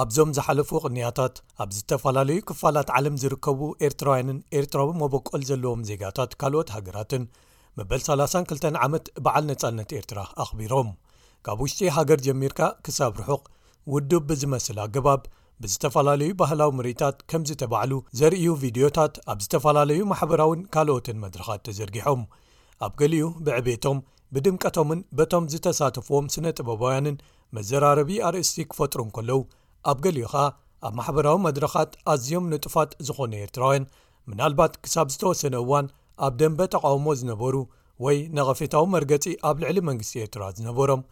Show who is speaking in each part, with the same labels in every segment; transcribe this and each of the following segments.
Speaker 1: ኣብዞም ዝሓለፉ ቅንያታት ኣብ ዝተፈላለዩ ክፋላት ዓለም ዝርከቡ ኤርትራውያንን ኤርትራዊ መበቆል ዘለዎም ዜጋታት ካልኦት ሃገራትን መበል 32 ዓመት በዓል ነፃነት ኤርትራ ኣኽቢሮም ካብ ውሽጢ ሃገር ጀሚርካ ክሳብ ርሑቕ ውዱብ ብዝመስል ኣገባብ ብዝተፈላለዩ ባህላዊ ምርኢታት ከም ዝተባዕሉ ዘርእዩ ቪድዮታት ኣብ ዝተፈላለዩ ማሕበራዊን ካልኦትን መድረኻት ተዘርጊሖም ኣብ ገሊኡ ብዕቤቶም ብድምቀቶምን በቶም ዝተሳተፍዎም ስነ ጥበባውያንን መዘራረቢ ኣርእስቲ ክፈጥሩ እንከለዉ ኣብ ገሊኡ ኸኣ ኣብ ማሕበራዊ መድረኻት ኣዝዮም ንጡፋት ዝኾኑ ኤርትራውያን ምናልባት ክሳብ ዝተወሰነ እዋን ኣብ ደንበ ተቃውሞ ዝነበሩ ወይ ነቐፌታዊ መርገፂ ኣብ ልዕሊ መንግስቲ ኤርትራ ዝነበሮም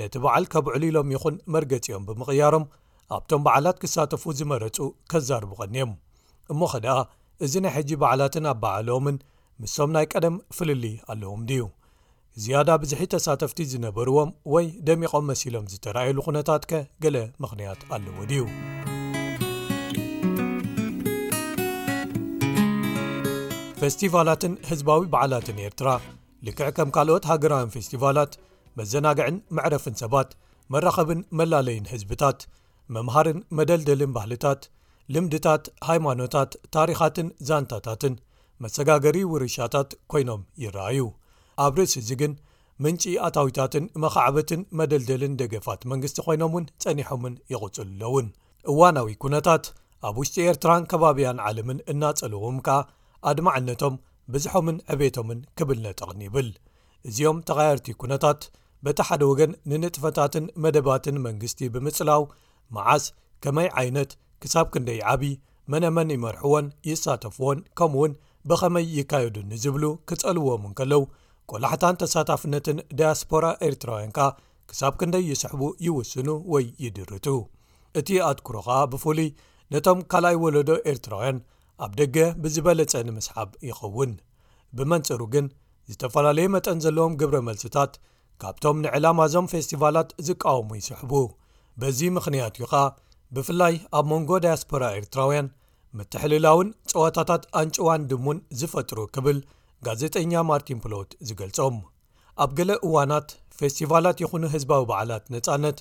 Speaker 1: ነቲ በዓል ካብ ዕልሎም ይኹን መርገጺኦም ብምቕያሮም ኣብቶም በዓላት ክሳተፉ ዝመረጹ ከዛርቡ ቀንዮም። እሞኸ ደኣ እዚ ናይ ሕጂ በዓላትን ኣበዓዕልኦምን ምስቶም ናይ ቀደም ፍልልይ ኣለዎም ድዩ? ዝያዳ ብዝሒ ተሳተፍቲ ዝነበርዎም ወይ ደሚቖም መሲሎም ዝተራእየሉ ኩነታትከ ገለ ምኽንያት ኣለዎ ድዩ? ፈስቲቫላትን ህዝባዊ በዓላትን ኤርትራ ልክዕ ከም ካልኦት ሃገራውያን ፌስቲቫላት፣ መዘናግዕን መዕረፍን ሰባት መራኸብን መላለይን ህዝብታት መምሃርን መደልደልን ባህልታት ልምድታት ሃይማኖታት ታሪኻትን ዛንታታትን መሰጋገሪ ውርሻታት ኮይኖም ይረኣዩ ኣብ ርእሲ እዚ ግን ምንጪ ኣታዊታትን መኻዕበትን መደልደልን ደገፋት መንግስቲ ኮይኖም እውን ጸኒሖምን ይቕጽሉ ኣለውን እዋናዊ ኩነታት ኣብ ውሽጢ ኤርትራን ከባብያን ዓለምን እናጸለዎም ከኣ ኣድማዕነቶም ብዝሖምን ዕቤቶምን ክብል ነጠቕኒ ይብል እዚኦም ተቓየርቲ ኩነታት በቲ ሓደ ወገን ንንጥፈታትን መደባትን መንግስቲ ብምጽላው መዓስ ከመይ ዓይነት ክሳብ ክንደይ ዓብዪ መነመን ይመርሕዎን ይሳተፍዎን ከምኡ ውን ብኸመይ ይካየዱ ንዝብሉ ክጸልዎም እንከለው ቆላሕታን ተሳታፍነትን ዳያስፖራ ኤርትራውያን ከኣ ክሳብ ክንደይ ይስሕቡ ይውስኑ ወይ ይድርቱ እቲ ኣትኩሮ ከኣ ብፍሉይ ነቶም ካልኣይ ወለዶ ኤርትራውያን ኣብ ደገ ብዝበለጸ ንምስሓብ ይኸውን ብመንጽሩ ግን ዝተፈላለየ መጠን ዘለዎም ግብረ መልስታት ካብቶም ንዕላማ እዞም ፌስቲቫላት ዝቃወሙ ይስሕቡ በዚ ምኽንያት እዩ ኸኣ ብፍላይ ኣብ መንጎ ዳያስፖራ ኤርትራውያን ምትሕልላውን ጸወታታት ኣንጭዋን ድሙን ዝፈጥሩ ክብል ጋዜጠኛ ማርቲን ፕሎት ዝገልጾም ኣብ ገለ እዋናት ፌስቲቫላት ይኹኑ ህዝባዊ በዓላት ነጻነት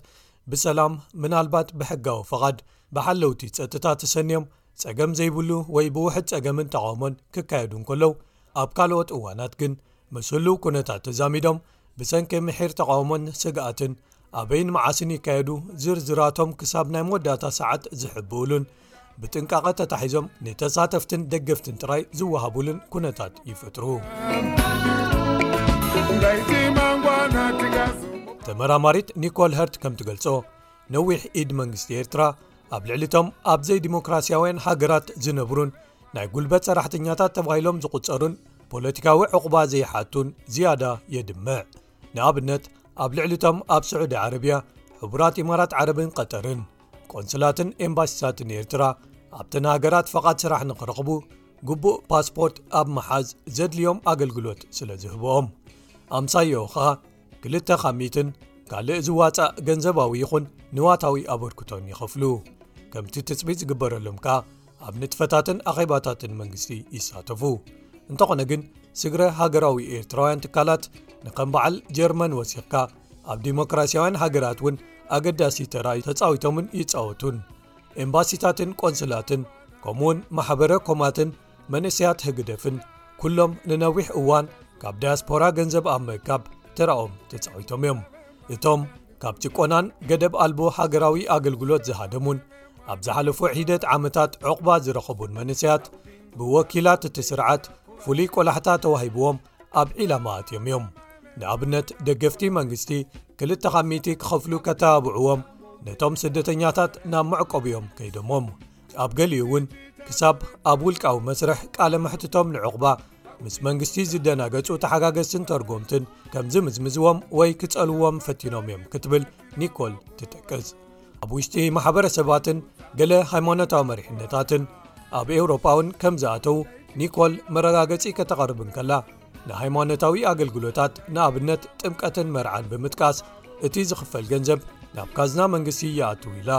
Speaker 1: ብሰላም ምናልባት ብሕጋዊ ፍቓድ ብሓለውቲ ጸጥታ ተሰንዮም ጸገም ዘይብሉ ወይ ብውሕድ ጸገምን ተቓውሞን ክካየዱ እንከለው፣ ኣብ ካልኦት እዋናት ግን ምስ ህሉው ኩነታት ተዛሚዶም ብሰንኪ ምሒር ተቓውሞን ስግኣትን ኣበይን መዓስን ይካየዱ ዝርዝራቶም ክሳብ ናይ መወዳእታ ሰዓት ዝሕብኡሉን ብጥንቃቐ ተታሒዞም ንተሳተፍትን ደገፍትን ጥራይ ዝወሃቡሉን ኩነታት ይፈጥሩ። ተመራማሪት ኒኮል ሀርት ከም ትገልጾ ነዊሕ ኢድ መንግስቲ ኤርትራ ኣብ ልዕሊቶም ኣብ ዘይዲሞክራስያውያን ሃገራት ዝነብሩን ናይ ጉልበት ሰራሕተኛታት ተባሂሎም ዝቝጸሩን ፖለቲካዊ ዕቝባ ዘይሓቱን ዝያዳ የድምዕ ንኣብነት ኣብ ልዕሊቶም ኣብ ስዑዲ ዓረብያ ሕቡራት ኢማራት ዓረብን ቀጠርን ቆንስላትን ኤምባሲሳትን ኤርትራ ኣብተን ሃገራት ፈቓድ ስራሕ ንክረኽቡ ግቡእ ፓስፖርት ኣብ መሓዝ ዘድልዮም ኣገልግሎት ስለ ዝህብኦም ኣምሳዮ ኸኣ ክልተ ካብ ሚትን ካልእ ዝዋጻእ ገንዘባዊ ይኹን ንዋታዊ ኣበርክቶን ይኸፍሉ ከምቲ ትጽቢት ዝግበረሎም ከኣ ኣብ ንጥፈታትን ኣኼባታትን መንግስቲ ይሳተፉ እንተኾነ ግን ስግረ ሃገራዊ ኤርትራውያን ትካላት ንከም በዓል ጀርመን ወሲኽካ ኣብ ዲሞክራስያውያን ሃገራት እውን ኣገዳሲ ተራይ ተጻዊቶምን ይጻወቱን ኤምባሲታትን ቆንስላትን ከምኡውን ማሕበረ ኮማትን መንእስያት ህግደፍን ኵሎም ንነዊሕ እዋን ካብ ዳያስፖራ ገንዘብ ኣብ መካብ ተራኦም ተጻዊቶም እዮም እቶም ካብ ጭቆናን ገደብ ኣልቦ ሃገራዊ ኣገልግሎት ዝሃደሙን ኣብ ዝሓለፉ ሒደት ዓመታት ዕቝባ ዝረኸቡን መንሰያት ብወኪላት እቲ ስርዓት ፍሉይ ቈላሕታ ተዋሂብዎም ኣብ ዒላማ ኣትዮም እዮም ንኣብነት ደገፍቲ መንግስቲ ክልተ ኻሚቲ ክኸፍሉ ከተባብዕዎም ነቶም ስደተኛታት ናብ መዕቆብ እዮም ከይዶሞም ኣብ ገሊኡ እውን ክሳብ ኣብ ውልቃዊ መስርሕ ቃለ መሕትቶም ንዕቝባ ምስ መንግስቲ ዝደናገጹ ተሓጋገዝትን ተርጎምትን ከምዚ ምዝምዝዎም ወይ ክጸልዎም ፈቲኖም እዮም ክትብል ኒኮል ትጠቅስ ኣብ ውሽጢ ማሕበረሰባትን ገለ ሃይማኖታዊ መሪሕነታትን ኣብ ኤውሮጳ እውን ከም ዝኣተዉ ኒኮል መረጋገጺ ከተቐርብ እንከላ ንሃይማኖታዊ ኣገልግሎታት ንኣብነት ጥምቀትን መርዓን ብምጥቃስ እቲ ዝኽፈል ገንዘብ ናብ ካዝና መንግስቲ ይኣትው ኢላ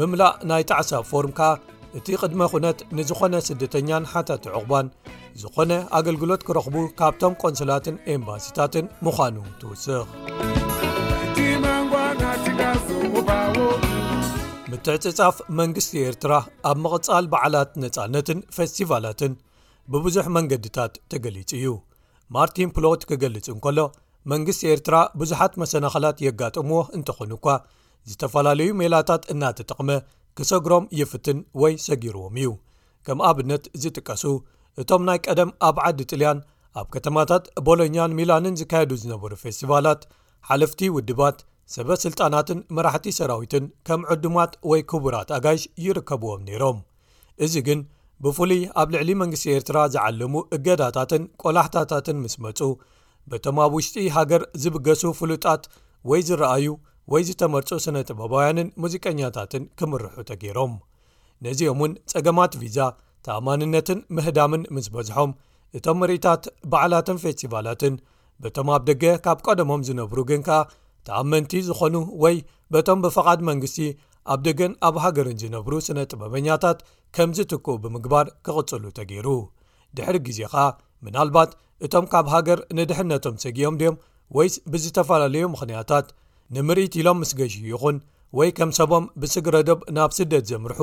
Speaker 1: ምምላእ ናይ ጣዕሳ ፎርም ከኣ እቲ ቕድመ ዅነት ንዝዀነ ስደተኛን ሓታቲ ዕቝባን ዝዀነ ኣገልግሎት ክረኽቡ ካብቶም ቆንስላትን ኤምባሲታትን ምዃኑ ትውስኽ ምትዕጽጻፍ መንግስቲ ኤርትራ ኣብ ምቕጻል በዓላት ነጻነትን ፈስቲቫላትን ብብዙሕ መንገድታት ተገሊጹ እዩ ማርቲን ፕሎት ክገልጽ እንከሎ መንግስቲ ኤርትራ ብዙሓት መሰናኸላት የጋጥምዎ እንተኾኑ እኳ ዝተፈላለዩ ሜላታት እናተጠቕመ ክሰግሮም ይፍትን ወይ ሰጊርዎም እዩ ከም ኣብነት ዝጥቀሱ እቶም ናይ ቀደም ኣብ ዓዲ ጥልያን ኣብ ከተማታት ቦሎኛን ሚላንን ዝካየዱ ዝነበሩ ፌስቲቫላት ሓለፍቲ ውድባት ሰበ ስልጣናትን መራሕቲ ሰራዊትን ከም ዕዱማት ወይ ክቡራት ኣጋይሽ ይርከብዎም ነይሮም እዚ ግን ብፍሉይ ኣብ ልዕሊ መንግስቲ ኤርትራ ዝዓለሙ እገዳታትን ቆላሕታታትን ምስ መጹ በቶም ኣብ ውሽጢ ሃገር ዝብገሱ ፍሉጣት ወይ ዝረኣዩ ወይ ዝተመርጹ ስነ ጥበባውያንን ሙዚቀኛታትን ክምርሑ ተገይሮም ነዚኦም እውን ጸገማት ቪዛ ተኣማንነትን ምህዳምን ምስ በዝሖም እቶም ምርኢታት በዓላትን ፌስቲቫላትን በቶም ኣብ ደገ ካብ ቀደሞም ዝነብሩ ግን ከኣ ተኣመንቲ ዝኾኑ ወይ በቶም ብፍቓድ መንግስቲ ኣብ ደገን ኣብ ሃገርን ዝነብሩ ስነ ጥበበኛታት ከምዚ ትክኡ ብምግባር ክቕጽሉ ተገይሩ ድሕሪ ግዜ ኸኣ ምናልባት እቶም ካብ ሃገር ንድሕነቶም ሰጊኦም ድዮም ወይስ ብዝተፈላለዩ ምኽንያታት ንምርኢት ኢሎም ምስ ገሹ ይኹን ወይ ከም ሰቦም ብስግረዶብ ናብ ስደት ዘምርሑ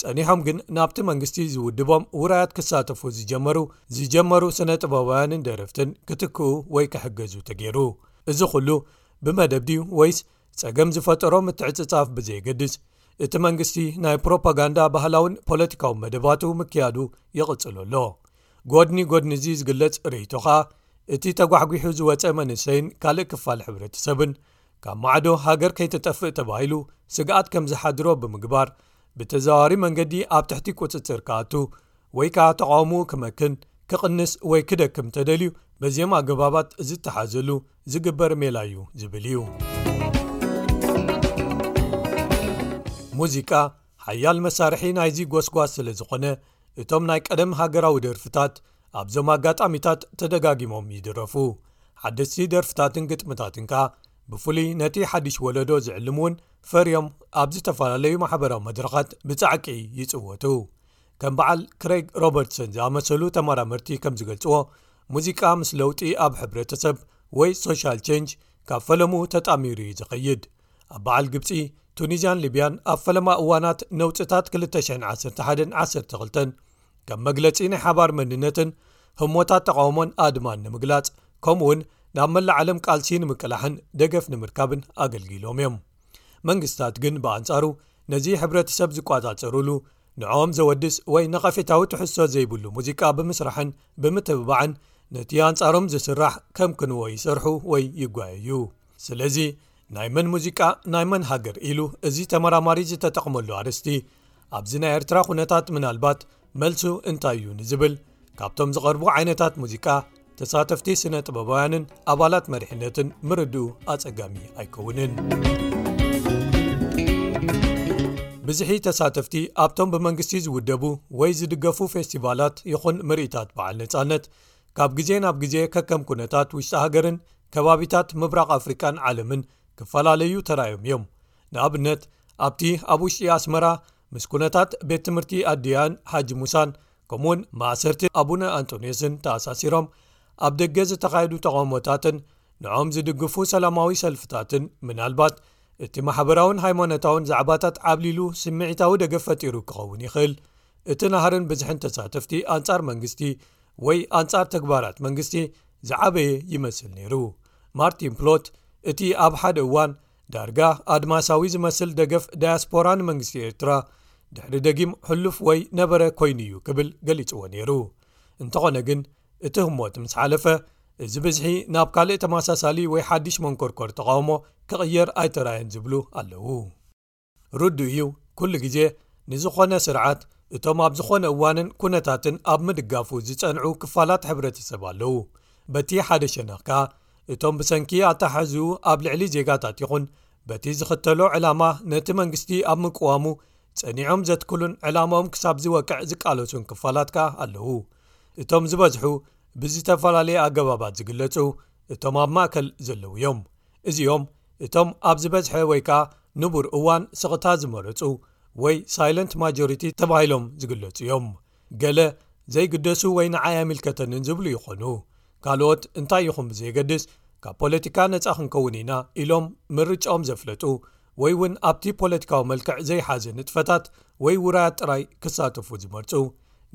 Speaker 1: ጸኒሖም ግን ናብቲ መንግስቲ ዝውድቦም ውራያት ክሳተፉ ዝጀመሩ ዝጀመሩ ስነ ጥበባውያንን ደረፍትን ክትክኡ ወይ ክሕገዙ ተገይሩ እዚ ዅሉ ብመደብ ድዩ ወይስ ጸገም ዝፈጠሮ ምትዕጽጻፍ ብዘየገድስ እቲ መንግስቲ ናይ ፕሮፓጋንዳ ባህላውን ፖለቲካዊ መደባቱ ምክያዱ ይቕጽሉ ኣሎ ጎድኒ ጎድኒ እዚ ዝግለጽ ርእይቶ ኸኣ እቲ ተጓሕጒሑ ዝወፀ መንሰይን ካልእ ክፋል ሕብረተሰብን ካብ ማዕዶ ሃገር ከይተጠፍእ ተባሂሉ ስግኣት ከም ዝሓድሮ ብምግባር ብተዘዋዋሪ መንገዲ ኣብ ትሕቲ ቁፅፅር ክኣቱ ወይ ከኣ ተቓውሞኡ ክመክን፣ ክቕንስ ወይ ክደክም ተደልዩ በዚኦም ኣገባባት ዝተሓዘሉ ዝግበር ሜላ እዩ ዝብል እዩ። ሙዚቃ ሓያል መሳርሒ ናይዚ ጎስጓስ ስለ ዝኾነ እቶም ናይ ቀደም ሃገራዊ ደርፍታት ኣብዞም ኣጋጣሚታት ተደጋጊሞም ይድረፉ ሓደስቲ ደርፍታትን ግጥምታትን ከኣ ብፍሉይ ነቲ ሓድሽ ወለዶ ዝዕልም እውን ፈርዮም ኣብ ዝተፈላለዩ ማሕበራዊ መድረኻት ብጻዕቂ ይጽወቱ ከም በዓል ክረግ ሮበርትሰን ዝኣመሰሉ ተመራመርቲ ከም ዝገልጽዎ ሙዚቃ ምስ ለውጢ ኣብ ሕብረተሰብ ወይ ሶሻል ቸንጅ ካብ ፈለሙ ተጣሚሩ እዩ ዝኸይድ ኣብ በዓል ግብፂ ቱኒዝያን ሊብያን ኣብ ፈለማ እዋናት ነውፅታት 21112 ከም መግለፂ ናይ ሓባር መንነትን ህሞታት ተቃውሞን ኣድማን ንምግላፅ ከምኡ ውን ናብ መላእ ዓለም ቃልሲ ንምቅላሕን ደገፍ ንምርካብን ኣገልጊሎም እዮም መንግስታት ግን ብኣንጻሩ ነዚ ሕብረተሰብ ዝቋፃፀሩሉ ንዕኦም ዘወድስ ወይ ነቐፌታዊ ትሕዝቶ ዘይብሉ ሙዚቃ ብምስራሕን ብምትብባዕን ነቲ ኣንጻሮም ዝስራሕ ከም ክንዎ ይሰርሑ ወይ ይጓየዩ ስለዚ ናይ መን ሙዚቃ ናይ መን ሃገር ኢሉ እዚ ተመራማሪ ዝተጠቕመሉ ኣርስቲ ኣብዚ ናይ ኤርትራ ኩነታት ምናልባት መልሱ እንታይ እዩ ንዝብል ካብቶም ዝቐርቡ ዓይነታት ሙዚቃ ተሳተፍቲ ስነ ጥበባውያንን ኣባላት መሪሕነትን ምርድኡ ኣጸጋሚ ኣይከውንን ብዝሒ ተሳተፍቲ ኣብቶም ብመንግስቲ ዝውደቡ ወይ ዝድገፉ ፌስቲቫላት ይኹን ምርኢታት በዓል ነጻነት ካብ ግዜ ናብ ግዜ ከከም ኩነታት ውሽጢ ሃገርን ከባቢታት ምብራቕ ኣፍሪቃን ዓለምን ክፈላለዩ ተራዮም እዮም ንኣብነት ኣብቲ ኣብ ውሽጢ ኣስመራ ምስ ኩነታት ቤት ትምህርቲ ኣድያን ሓጂ ሙሳን ከምኡውን ማእሰርቲ ኣቡነ ኣንጦንዮስን ተኣሳሲሮም ኣብ ደገ ዝተኻየዱ ተቓውሞታትን ንኦም ዝድግፉ ሰላማዊ ሰልፍታትን ምናልባት እቲ ማሕበራውን ሃይማኖታውን ዛዕባታት ዓብሊሉ ስምዒታዊ ደገፍ ፈጢሩ ክኸውን ይኽእል እቲ ናህርን ብዝሕን ተሳተፍቲ ኣንጻር መንግስቲ ወይ ኣንጻር ተግባራት መንግስቲ ዝዓበየ ይመስል ነይሩ ማርቲን ፕሎት እቲ ኣብ ሓደ እዋን ዳርጋ ኣድማሳዊ ዝመስል ደገፍ ዳያስፖራ ንመንግስቲ ኤርትራ ድሕሪ ደጊም ሕሉፍ ወይ ነበረ ኮይኑ እዩ ክብል ገሊጽዎ ነይሩ እንተኾነ ግን እቲ ህሞት ምስ ሓለፈ እዚ ብዝሒ ናብ ካልእ ተመሳሳሊ ወይ ሓድሽ መንኮርኮር ተቓውሞ ክቕየር ኣይተራየን ዝብሉ ኣለዉ ርዱእ እዩ ኩሉ ግዜ ንዝኾነ ስርዓት እቶም ኣብ ዝኾነ እዋንን ኩነታትን ኣብ ምድጋፉ ዝጸንዑ ክፋላት ሕብረተሰብ ኣለዉ በቲ ሓደ ሸነኽ ከኣ እቶም ብሰንኪ ኣተሓሕዝኡ ኣብ ልዕሊ ዜጋታት ይኹን በቲ ዝኽተሎ ዕላማ ነቲ መንግስቲ ኣብ ምቅዋሙ ጸኒዖም ዘትክሉን ዕላማኦም ክሳብ ዝወቅዕ ዝቃለሱን ክፋላት ከኣ ኣለዉ እቶም ዝበዝሑ ብዝተፈላለየ ኣገባባት ዝግለጹ እቶም ኣብ ማእከል ዘለዉ እዮም እዚኦም እቶም ኣብ ዝበዝሐ ወይ ከኣ ንቡር እዋን ስቕታ ዝመረጹ ወይ ሳይለንት ማጆሪቲ ተባሂሎም ዝግለጹ እዮም። ገለ ዘይግደሱ ወይ ንዓይ ኣይምልከተንን ዝብሉ ይዀኑ። ካልኦት እንታይ ይዅን ብዘየገድስ ካብ ፖለቲካ ነጻ ክንከውን ኢና ኢሎም ምርጫኦም ዘፍለጡ ወይ'ውን ኣብቲ ፖለቲካዊ መልክዕ ዘይሓዘ ንጥፈታት ወይ ውራያት ጥራይ ክሳተፉ ዝመርጹ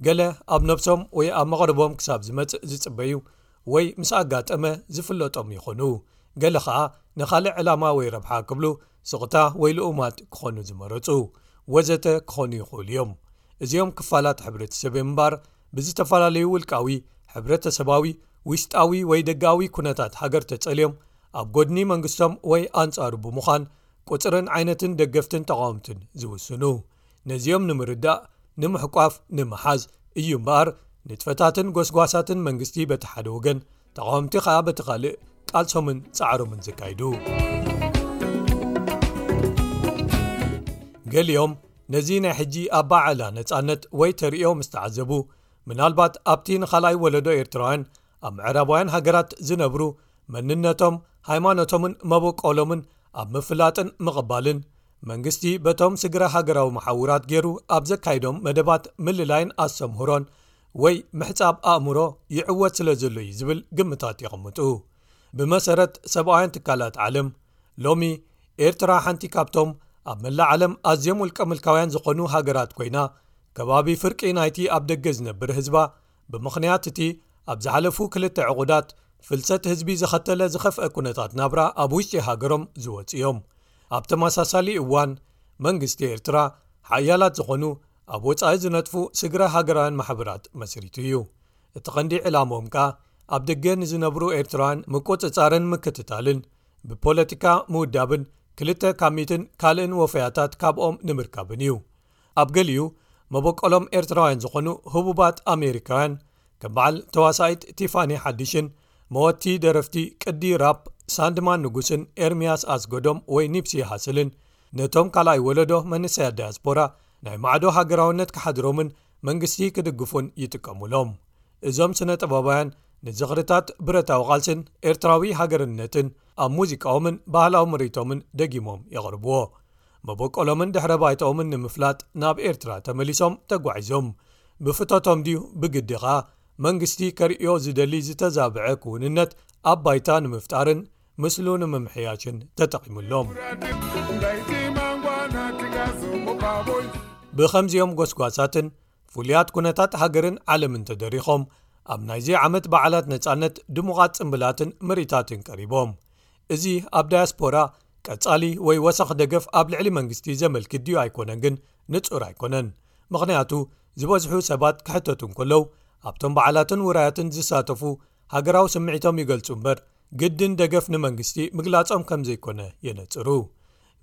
Speaker 1: ገለ ኣብ ነብሶም ወይ ኣብ መቕርቦም ክሳብ ዝመጽእ ዝጽበዩ ወይ ምስ ኣጋጠመ ዝፍለጦም ይዀኑ። ገለ ኸኣ ንኻልእ ዕላማ ወይ ረብሓ ክብሉ ስቕታ ወይ ልኡማት ክዀኑ ዝመረጹ። ወዘተ ክዀኑ ይኽእሉ እዮም። እዚኦም ክፋላት ሕብረተሰብ እምበር ብዝተፈላለዩ ውልቃዊ፣ ሕብረተሰባዊ፣ ውሽጣዊ ወይ ደገኣዊ ኵነታት ሃገር ተጸልዮም ኣብ ጐድኒ መንግስቶም ወይ ኣንጻሩ ብምዃን ቍጽርን ዓይነትን ደገፍትን ተቓወምትን ዝውስኑ ነዚኦም ንምርዳእ ንምሕቋፍ ንምሓዝ እዩ እምበኣር ንጥፈታትን ጎስጓሳትን መንግስቲ በቲ ሓደ ወገን ተቓወምቲ ከኣ በቲ ካልእ ቃልሶምን ጻዕሮምን ዘካይዱ ገሊኦም ነዚ ናይ ሕጂ ኣብ ባዓላ ነፃነት ወይ ተርእዮ ምስ ተዓዘቡ ምናልባት ኣብቲ ንኻልኣይ ወለዶ ኤርትራውያን ኣብ ምዕራባውያን ሃገራት ዝነብሩ መንነቶም ሃይማኖቶምን መበቆሎምን ኣብ ምፍላጥን ምቕባልን መንግስቲ በቶም ስግረ ሃገራዊ መሓውራት ገይሩ ኣብ ዘካይዶም መደባት ምልላይን ኣሰምህሮን ወይ ምሕጻብ ኣእምሮ ይዕወት ስለ ዘሎ እዩ ዝብል ግምታት የቐምጡ ብመሰረት ሰብኣውያን ትካላት ዓለም ሎሚ ኤርትራ ሓንቲ ካብቶም ኣብ መላእ ዓለም ኣዝም ውልቀ ምልካውያን ዝኾኑ ሃገራት ኮይና ከባቢ ፍርቂ ናይቲ ኣብ ደገ ዝነብር ህዝባ ብምኽንያት እቲ ኣብ ዝሓለፉ ክልተ ዕቑዳት ፍልሰት ህዝቢ ዘኸተለ ዝኸፍአ ኩነታት ናብራ ኣብ ውሽጢ ሃገሮም ዝወጽ እዮም ኣብ ተመሳሳሊ እዋን መንግስቲ ኤርትራ ሓያላት ዝኾኑ ኣብ ወጻኢ ዝነጥፉ ስግረ ሃገራውያን ማሕበራት መስሪቱ እዩ እቲ ቐንዲ ዕላሞም ከኣ ኣብ ደገ ንዝነብሩ ኤርትራውያን ምቁፅፃርን ምክትታልን ብፖለቲካ ምውዳብን ክልተ ካሚትን ካልእን ወፈያታት ካብኦም ንምርካብን እዩ ኣብ ገሊኡ መበቆሎም ኤርትራውያን ዝኾኑ ህቡባት ኣሜሪካውያን ከም በዓል ተዋሳኢት ቲፋኒ ሓድሽን መወቲ ደረፍቲ ቅዲ ራፕ ሳንድማን ንጉስን ኤርምያስ ኣስጎዶም ወይ ኒፕሲ ይሃስልን ነቶም ካልኣይ ወለዶ መንሰያት ዳያስፖራ ናይ ማዕዶ ሃገራውነት ክሓድሮምን መንግስቲ ክድግፉን ይጥቀሙሎም እዞም ስነ ጥበባውያን ንዝኽርታት ብረታዊ ቓልስን ኤርትራዊ ሃገርነትን ኣብ ሙዚቃኦምን ባህላዊ ምርቶምን ደጊሞም የቕርብዎ መበቆሎምን ድሕረ ባይትኦምን ንምፍላጥ ናብ ኤርትራ ተመሊሶም ተጓዒዞም። ብፍቶቶም ድዩ ብግዲ ከኣ መንግስቲ ከርእዮ ዝደሊ ዝተዛብዐ ክውንነት ኣብ ባይታ ንምፍጣርን ምስሉ ንምምሕያሽን ተጠቒሙሎም። ብኸምዚኦም ጎስጓሳትን ፍሉያት ኩነታት ሃገርን ዓለምን ተደሪኾም ኣብ ናይ ዘይዓመት በዓላት ነጻነት ድሙቓት ጽምብላትን ምርኢታትን ቀሪቦም እዚ ኣብ ዳያስፖራ ቀጻሊ ወይ ወሰኽ ደገፍ ኣብ ልዕሊ መንግስቲ ዘመልክት ድዩ ኣይኮነን ግን ንጹር ኣይኮነን ምኽንያቱ ዝበዝሑ ሰባት ክሕተቱ እንከለው ኣብቶም በዓላትን ውራያትን ዝሳተፉ ሃገራዊ ስምዒቶም ይገልጹ እምበር ግድን ደገፍ ንመንግስቲ ምግላጾም ከም ዘይኮነ የነጽሩ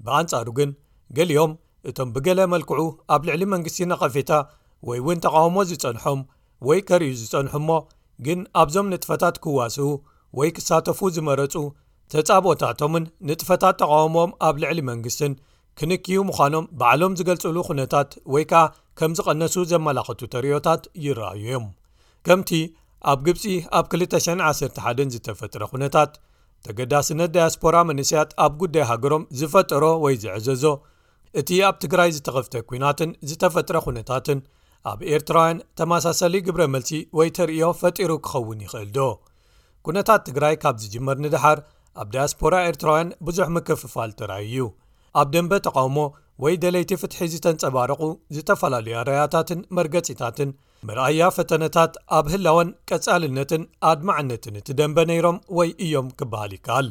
Speaker 1: ብኣንጻሩ ግን ገሊኦም እቶም ብገለ መልክዑ ኣብ ልዕሊ መንግስቲ ነቐፌታ ወይ እውን ተቓውሞ ዝጸንሖም ወይ ከርእዩ ዝጸንሑ እሞ ግን ኣብዞም ንጥፈታት ክዋስኡ ወይ ክሳተፉ ዝመረጹ ተጻብኦታቶምን ንጥፈታት ተቓውሞኦም ኣብ ልዕሊ መንግስትን ክንክዩ ምዃኖም ባዕሎም ዝገልጽሉ ዅነታት ወይ ከኣ ከም ዝቐነሱ ዘመላኸቱ ተርእዮታት ይረኣዩ እዮም ከምቲ ኣብ ግብጺ ኣብ 211 ዝተፈጥረ ዅነታት ተገዳስነት ዳያስፖራ መንእሰያት ኣብ ጉዳይ ሃገሮም ዝፈጠሮ ወይ ዝዕዘዞ እቲ ኣብ ትግራይ ዝተኸፍተ ኲናትን ዝተፈጥረ ዅነታትን ኣብ ኤርትራውያን ተመሳሰሊ ግብረ መልሲ ወይ ተርእዮ ፈጢሩ ክኸውን ይኽእል ዶ ኩነታት ትግራይ ካብ ዝጅመር ንደሓር ኣብ ዳያስፖራ ኤርትራውያን ብዙሕ ምክፍፋል ተራዩ እዩ ኣብ ደንበ ተቓውሞ ወይ ደለይቲ ፍትሒ ዝተንፀባረቑ ዝተፈላለዩ ኣረያታትን መርገፂታትን መርኣያ ፈተነታት ኣብ ህላወን ቀፃልነትን ኣድማዕነትን እቲ ደንበ ነይሮም ወይ እዮም ክበሃል ይከኣል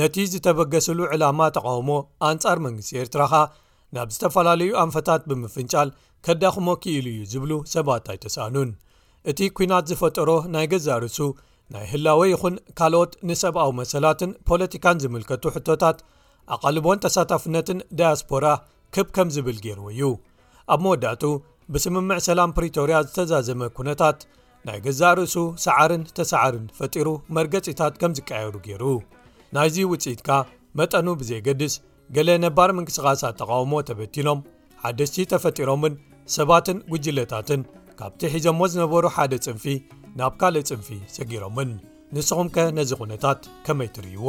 Speaker 1: ነቲ ዝተበገስሉ ዕላማ ተቃውሞ ኣንጻር መንግስቲ ኤርትራኻ ናብ ዝተፈላለዩ ኣንፈታት ብምፍንጫል ከዳኽሞ ክኢሉ እዩ ዝብሉ ሰባት ኣይተሳእኑን። እቲ ኲናት ዝፈጠሮ ናይ ገዛእ ርእሱ ናይ ህላወ ይኹን ካልኦት ንሰብኣዊ መሰላትን ፖለቲካን ዝምልከቱ ሕቶታት ኣቓልቦን ተሳታፍነትን ዳያስፖራ ክብ ከም ዝብል ገይርዎ እዩ። ኣብ መወዳእትኡ ብስምምዕ ሰላም ፕሪቶርያ ዝተዛዘመ ኩነታት ናይ ገዛእ ርእሱ ሰዓርን ተሰዓርን ፈጢሩ መርገጺታት ከም ዝቀያየሩ ገይሩ ናይዚ ውጽኢት ከኣ መጠኑ ብዘይገድስ ገለ ነባር ምንቅስቓሳት ተቓውሞ ተበቲኖም ሓደስቲ ተፈጢሮምን ሰባትን ጉጅለታትን ካብቲ ሒዘሞ ዝነበሩ ሓደ ጽንፊ ናብ ካልእ ጽንፊ ሰጊሮምን ንስኹም ከ ነዚ ዅነታት ከመይ ትርእይዎ